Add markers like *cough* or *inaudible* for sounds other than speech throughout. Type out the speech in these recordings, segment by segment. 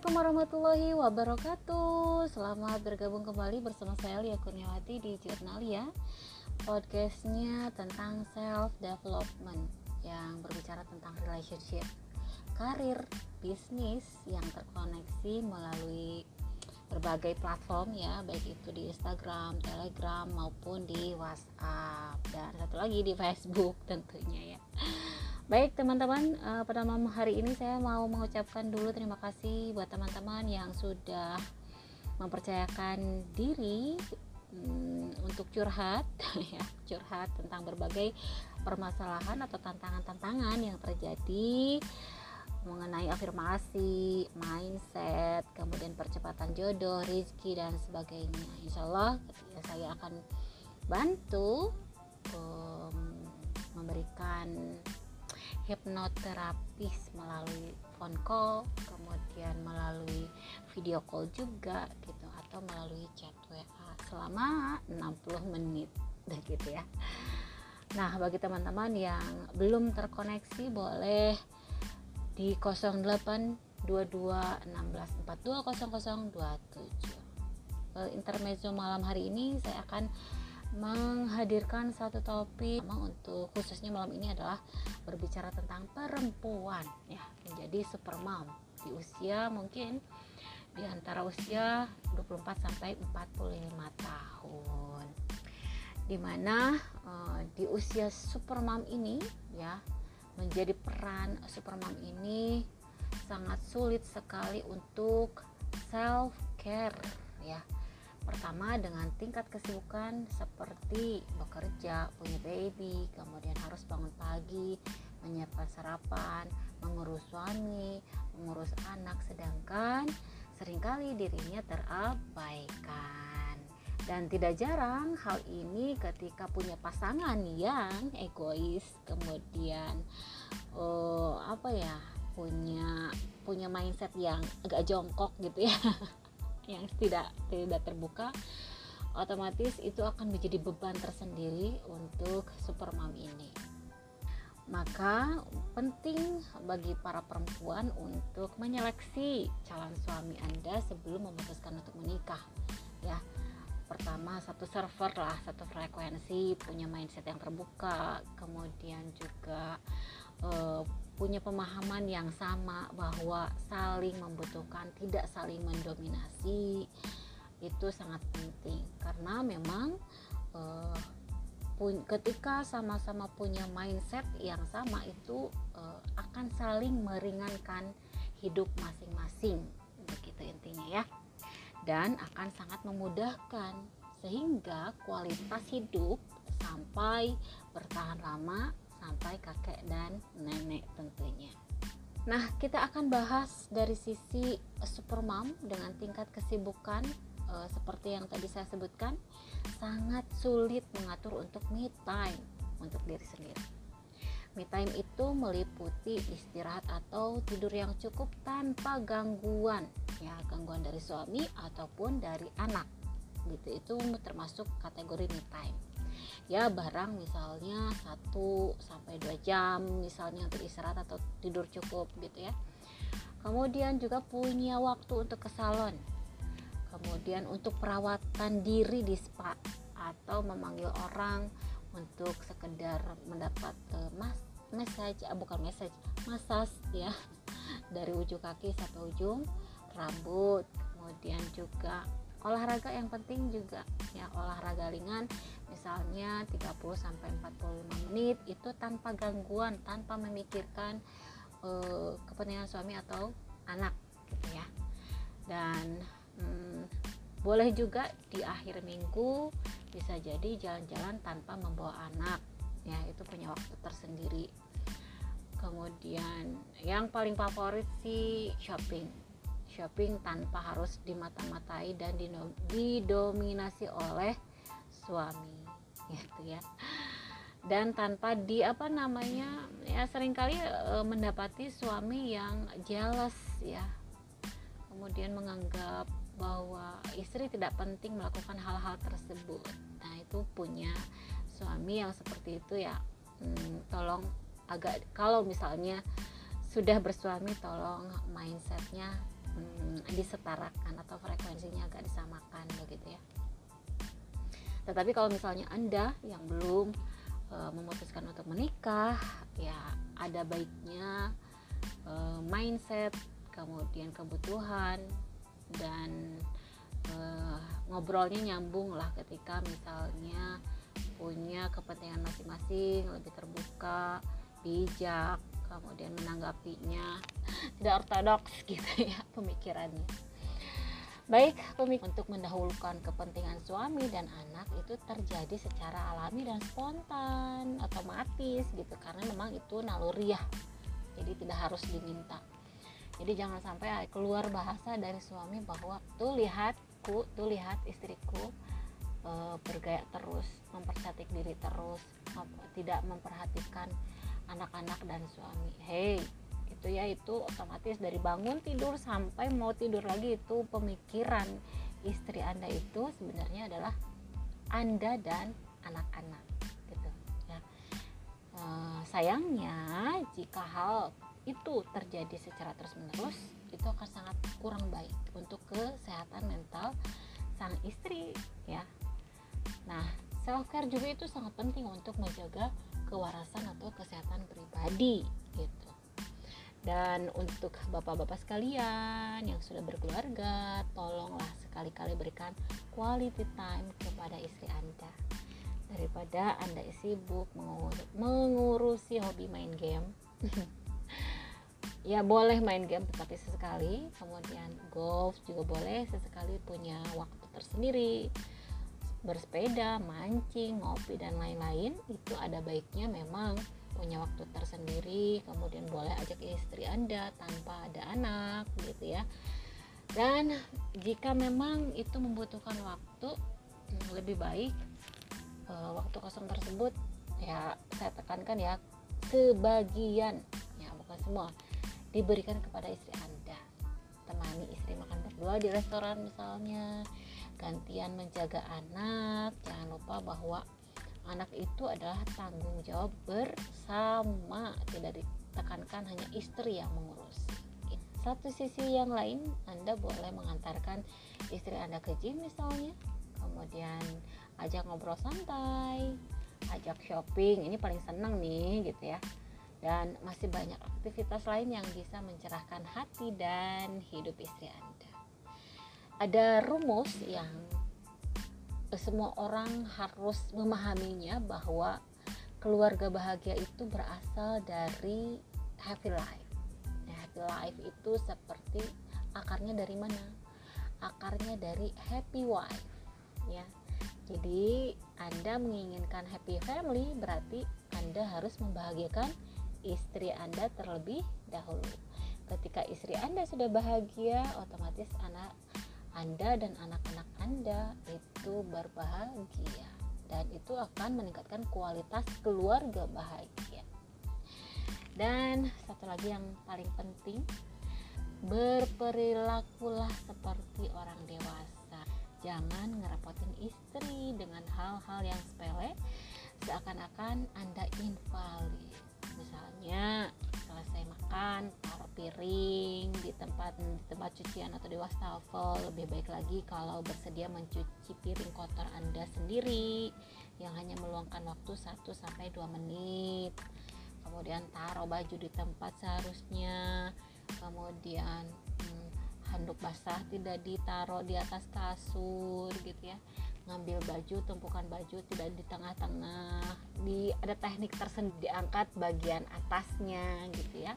Assalamualaikum warahmatullahi wabarakatuh. Selamat bergabung kembali bersama saya Lia Kurniawati di Jurnalia Podcastnya tentang self development Yang berbicara tentang relationship Karir, bisnis yang terkoneksi melalui berbagai platform ya Baik itu di Instagram, Telegram maupun di Whatsapp Dan satu lagi di Facebook tentunya ya Baik teman-teman, uh, pada malam hari ini saya mau mengucapkan dulu terima kasih buat teman-teman yang sudah mempercayakan diri um, untuk curhat *laughs* ya, curhat tentang berbagai permasalahan atau tantangan-tantangan yang terjadi mengenai afirmasi, mindset, kemudian percepatan jodoh, rezeki dan sebagainya. Insya Allah ya, saya akan bantu um, memberikan hipnoterapis melalui phone call kemudian melalui video call juga gitu atau melalui chat WA selama 60 menit *laughs* gitu ya. Nah bagi teman-teman yang belum terkoneksi boleh di 08 22 16 42 00 27 intermezzo malam hari ini saya akan menghadirkan satu topik. Untuk khususnya malam ini adalah berbicara tentang perempuan. Ya menjadi super mom di usia mungkin di antara usia 24 sampai 45 tahun. Di mana uh, di usia super mom ini ya menjadi peran super mom ini sangat sulit sekali untuk self care ya Pertama dengan tingkat kesibukan seperti bekerja, punya baby, kemudian harus bangun pagi, menyiapkan sarapan, mengurus suami, mengurus anak sedangkan sering kali dirinya terabaikan. Dan tidak jarang hal ini ketika punya pasangan yang egois, kemudian uh, apa ya, punya punya mindset yang agak jongkok gitu ya. *laughs* yang tidak tidak terbuka otomatis itu akan menjadi beban tersendiri untuk super mom ini. Maka penting bagi para perempuan untuk menyeleksi calon suami Anda sebelum memutuskan untuk menikah ya pertama satu server lah satu frekuensi punya mindset yang terbuka kemudian juga uh, punya pemahaman yang sama bahwa saling membutuhkan tidak saling mendominasi itu sangat penting. Karena memang uh, ketika sama-sama punya mindset yang sama itu uh, akan saling meringankan hidup masing-masing begitu intinya ya dan akan sangat memudahkan sehingga kualitas hidup sampai bertahan lama sampai kakek dan nenek tentunya. Nah, kita akan bahas dari sisi super mom dengan tingkat kesibukan e, seperti yang tadi saya sebutkan, sangat sulit mengatur untuk me time untuk diri sendiri. Me time itu meliputi istirahat atau tidur yang cukup tanpa gangguan, ya gangguan dari suami ataupun dari anak. Gitu. Itu termasuk kategori me time. Ya barang misalnya 1 sampai 2 jam misalnya untuk istirahat atau tidur cukup gitu ya. Kemudian juga punya waktu untuk ke salon. Kemudian untuk perawatan diri di spa atau memanggil orang untuk sekedar mendapat uh, mas message uh, bukan message massage ya. *laughs* Dari ujung kaki sampai ujung rambut kemudian juga olahraga yang penting juga ya olahraga ringan misalnya 30 sampai 45 menit itu tanpa gangguan tanpa memikirkan uh, kepentingan suami atau anak gitu ya. Dan hmm, boleh juga di akhir minggu bisa jadi jalan-jalan tanpa membawa anak ya itu punya waktu tersendiri. Kemudian yang paling favorit sih shopping shopping tanpa harus dimata-matai dan didominasi oleh suami gitu ya. Dan tanpa di apa namanya ya sering kali e, mendapati suami yang jealous ya. Kemudian menganggap bahwa istri tidak penting melakukan hal-hal tersebut. Nah itu punya suami yang seperti itu ya. Hmm, tolong agak kalau misalnya sudah bersuami tolong mindsetnya hmm, disetarakan atau frekuensinya agak disamakan begitu ya. Tetapi kalau misalnya anda yang belum e, memutuskan untuk menikah ya ada baiknya e, mindset kemudian kebutuhan dan e, ngobrolnya nyambung lah ketika misalnya punya kepentingan masing-masing lebih terbuka bijak kemudian menanggapinya. Tidak ortodoks gitu ya pemikirannya. Baik pemik untuk mendahulukan kepentingan suami dan anak itu terjadi secara alami dan spontan otomatis gitu. Karena memang itu naluriah jadi tidak harus diminta. Jadi jangan sampai keluar bahasa dari suami bahwa tuh lihatku tuh lihat istriku e, bergaya terus mempercantik diri terus tidak memperhatikan anak-anak dan suami. Hey itu ya itu otomatis dari bangun tidur sampai mau tidur lagi itu pemikiran istri anda itu sebenarnya adalah anda dan anak-anak gitu ya. E, sayangnya jika hal itu terjadi secara terus menerus itu akan sangat kurang baik untuk kesehatan mental sang istri ya. Nah self care juga itu sangat penting untuk menjaga kewarasan atau kesehatan pribadi gitu. Dan untuk bapak-bapak sekalian yang sudah berkeluarga tolonglah sekali-kali berikan quality time kepada istri anda. Daripada anda sibuk mengurusi hobi main game. *laughs* Ya boleh main game tetapi sesekali. Kemudian golf juga boleh sesekali punya waktu tersendiri bersepeda, mancing, ngopi dan lain-lain itu ada baiknya memang punya waktu tersendiri kemudian boleh ajak istri anda tanpa ada anak gitu ya. Dan jika memang itu membutuhkan waktu lebih baik e, waktu kosong tersebut ya saya tekankan ya sebagian ya bukan semua diberikan kepada istri anda. Temani istri makan berdua di restoran misalnya gantian menjaga anak. Jangan lupa bahwa anak itu adalah tanggung jawab bersama. Tidak ditekankan hanya istri yang mengurus. Satu sisi yang lain anda boleh mengantarkan istri anda ke gym misalnya. Kemudian ajak ngobrol santai ajak shopping. Ini paling senang nih gitu ya. Dan masih banyak aktivitas lain yang bisa mencerahkan hati dan hidup istri anda ada rumus yang semua orang harus memahaminya bahwa keluarga bahagia itu berasal dari happy life. Nah, happy life itu seperti akarnya dari mana? Akarnya dari happy wife, ya. Jadi, Anda menginginkan happy family berarti Anda harus membahagiakan istri Anda terlebih dahulu. Ketika istri Anda sudah bahagia, otomatis anak anda dan anak-anak Anda itu berbahagia dan itu akan meningkatkan kualitas keluarga bahagia. Dan satu lagi yang paling penting, berperilakulah seperti orang dewasa. Jangan ngerepotin istri dengan hal-hal yang sepele seakan-akan Anda invalid. Misalnya tempat di tempat cucian atau di wastafel lebih baik lagi kalau bersedia mencuci piring kotor Anda sendiri yang hanya meluangkan waktu 1 sampai 2 menit. Kemudian taruh baju di tempat seharusnya. Kemudian hmm, handuk basah tidak ditaruh di atas kasur gitu ya ngambil baju tumpukan baju tidak di tengah-tengah di ada teknik tersendiri diangkat bagian atasnya gitu ya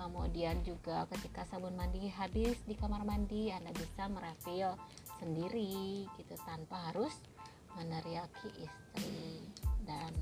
kemudian juga ketika sabun mandi habis di kamar mandi Anda bisa merefill sendiri gitu tanpa harus meneriaki istri. Dan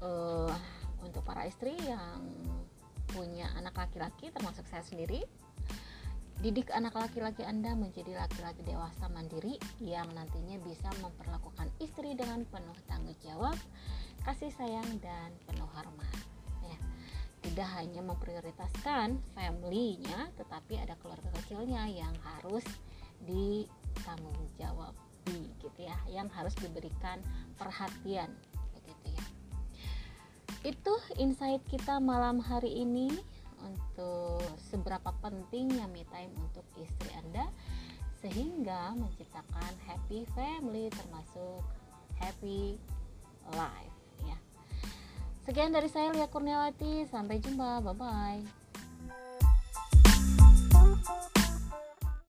uh, untuk para istri yang punya anak laki-laki termasuk saya sendiri didik anak laki-laki Anda menjadi laki-laki dewasa mandiri yang nantinya bisa memperlakukan istri dengan penuh tanggung jawab kasih sayang dan penuh hormat tidak hanya memprioritaskan family-nya tetapi ada keluarga kecilnya yang harus ditanggung jawab gitu ya yang harus diberikan perhatian begitu ya itu insight kita malam hari ini untuk seberapa pentingnya me time untuk istri Anda sehingga menciptakan happy family termasuk happy life. Sekian dari saya Lia Kurniawati, sampai jumpa. Bye bye.